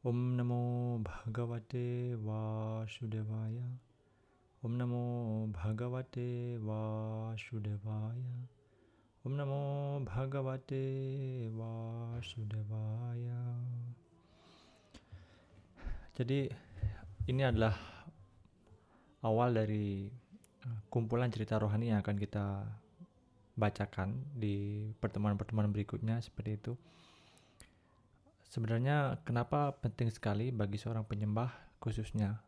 Om Namo Bhagavate Vasudevaya Om Namo Bhagavate Vasudevaya Om Namo Bhagavate Vasudevaya Jadi ini adalah awal dari eh, kumpulan cerita rohani yang akan kita bacakan di pertemuan-pertemuan berikutnya seperti itu. Sebenarnya kenapa penting sekali bagi seorang penyembah khususnya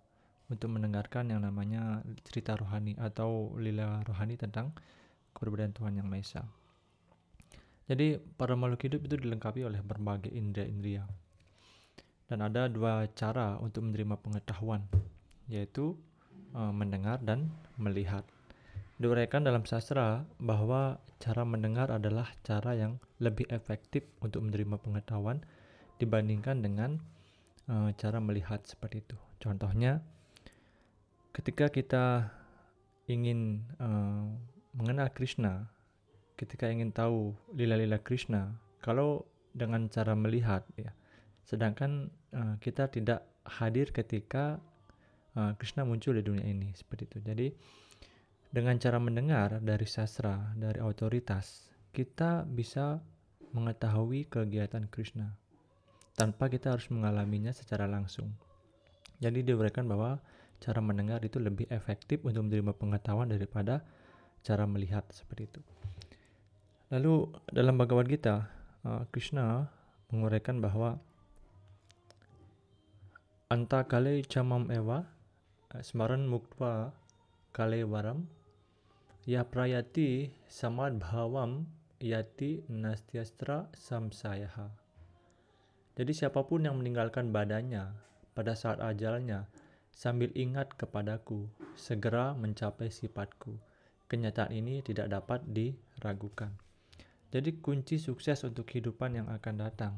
untuk mendengarkan yang namanya cerita rohani atau lila rohani tentang keberadaan Tuhan Yang Maha Esa. Jadi para makhluk hidup itu dilengkapi oleh berbagai indera-indera. Dan ada dua cara untuk menerima pengetahuan, yaitu uh, mendengar dan melihat. Diuraikan dalam sastra bahwa cara mendengar adalah cara yang lebih efektif untuk menerima pengetahuan dibandingkan dengan uh, cara melihat seperti itu. Contohnya, ketika kita ingin uh, mengenal Krishna, ketika ingin tahu lila-lila Krishna, kalau dengan cara melihat, ya, sedangkan uh, kita tidak hadir ketika uh, Krishna muncul di dunia ini seperti itu. Jadi dengan cara mendengar dari sastra, dari otoritas, kita bisa mengetahui kegiatan Krishna tanpa kita harus mengalaminya secara langsung. Jadi diberikan bahwa cara mendengar itu lebih efektif untuk menerima pengetahuan daripada cara melihat seperti itu. Lalu dalam Bhagavad Gita, uh, Krishna menguraikan bahwa anta kale camam eva uh, smaran muktva kale waram ya prayati samad bhavam yati nastyastra samsayaha jadi siapa pun yang meninggalkan badannya pada saat ajalnya sambil ingat kepadaku, segera mencapai sifatku. Kenyataan ini tidak dapat diragukan. Jadi kunci sukses untuk kehidupan yang akan datang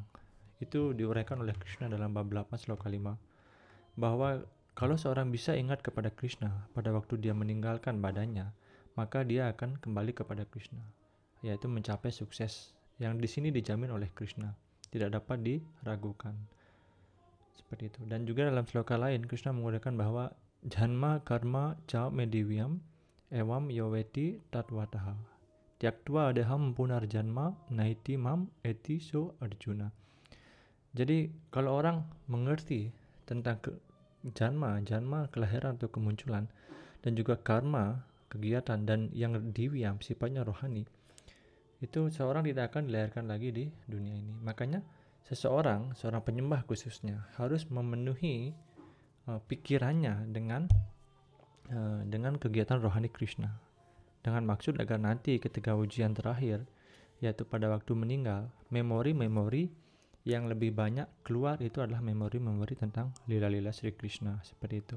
itu diuraikan oleh Krishna dalam bab 8 sloka 5 bahwa kalau seorang bisa ingat kepada Krishna pada waktu dia meninggalkan badannya, maka dia akan kembali kepada Krishna, yaitu mencapai sukses yang di sini dijamin oleh Krishna tidak dapat diragukan. Seperti itu. Dan juga dalam sloka lain Krishna menggunakan bahwa janma karma ca mediviam evam yoveti tatwataha. Tyaktva adeham janma naiti mam eti so arjuna. Jadi kalau orang mengerti tentang ke, janma, janma kelahiran atau kemunculan dan juga karma kegiatan dan yang diwiam sifatnya rohani itu seorang tidak akan dilahirkan lagi di dunia ini. Makanya seseorang, seorang penyembah khususnya harus memenuhi uh, pikirannya dengan uh, dengan kegiatan rohani Krishna. Dengan maksud agar nanti ketika ujian terakhir yaitu pada waktu meninggal, memori-memori yang lebih banyak keluar itu adalah memori-memori tentang lila-lila Sri Krishna seperti itu.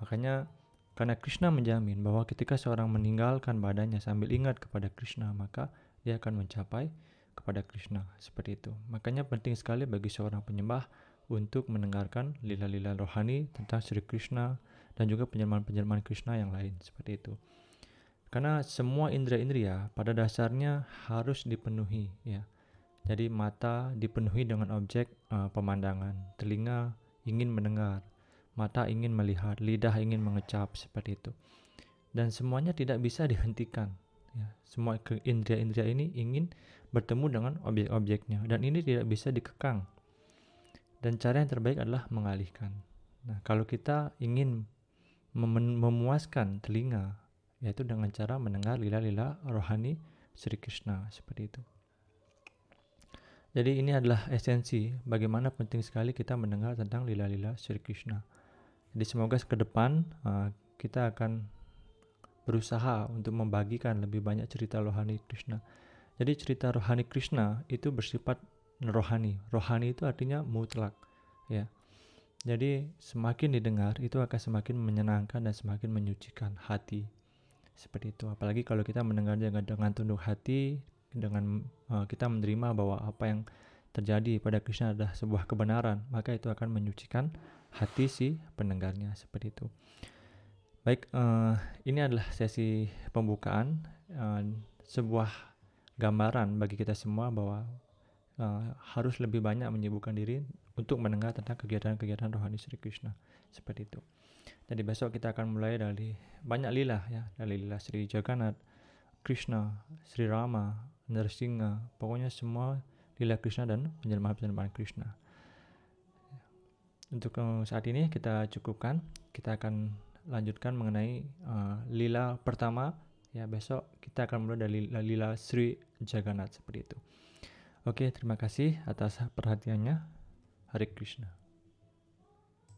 Makanya karena Krishna menjamin bahwa ketika seorang meninggalkan badannya sambil ingat kepada Krishna, maka dia akan mencapai kepada Krishna seperti itu. Makanya penting sekali bagi seorang penyembah untuk mendengarkan lila-lila rohani tentang Sri Krishna dan juga penjelmaan-penjelmaan Krishna yang lain seperti itu. Karena semua indera-indera pada dasarnya harus dipenuhi ya. Jadi mata dipenuhi dengan objek uh, pemandangan, telinga ingin mendengar, mata ingin melihat, lidah ingin mengecap seperti itu. Dan semuanya tidak bisa dihentikan Ya, semua indera-indera ini ingin bertemu dengan objek-objeknya dan ini tidak bisa dikekang. Dan cara yang terbaik adalah mengalihkan. Nah, kalau kita ingin mem memuaskan telinga yaitu dengan cara mendengar lila-lila rohani Sri Krishna seperti itu. Jadi ini adalah esensi bagaimana penting sekali kita mendengar tentang lila-lila Sri Krishna. Jadi semoga ke depan uh, kita akan berusaha untuk membagikan lebih banyak cerita rohani Krishna. Jadi cerita rohani Krishna itu bersifat rohani. Rohani itu artinya mutlak, ya. Jadi semakin didengar itu akan semakin menyenangkan dan semakin menyucikan hati. Seperti itu. Apalagi kalau kita mendengar dengan dengan tunduk hati, dengan uh, kita menerima bahwa apa yang terjadi pada Krishna adalah sebuah kebenaran, maka itu akan menyucikan hati si pendengarnya seperti itu. Baik, uh, ini adalah sesi pembukaan, uh, sebuah gambaran bagi kita semua bahwa uh, harus lebih banyak menyibukkan diri untuk mendengar tentang kegiatan-kegiatan rohani Sri Krishna seperti itu. Jadi besok kita akan mulai dari banyak lila ya, dari lila Sri Jagannath, Krishna, Sri Rama, Narsingha, pokoknya semua lila Krishna dan penjelmaan-penjelmaan Krishna. Untuk saat ini kita cukupkan, kita akan lanjutkan mengenai uh, lila pertama ya besok kita akan mulai dari lila, lila Sri Jagannath seperti itu. Oke, terima kasih atas perhatiannya. Hare Krishna.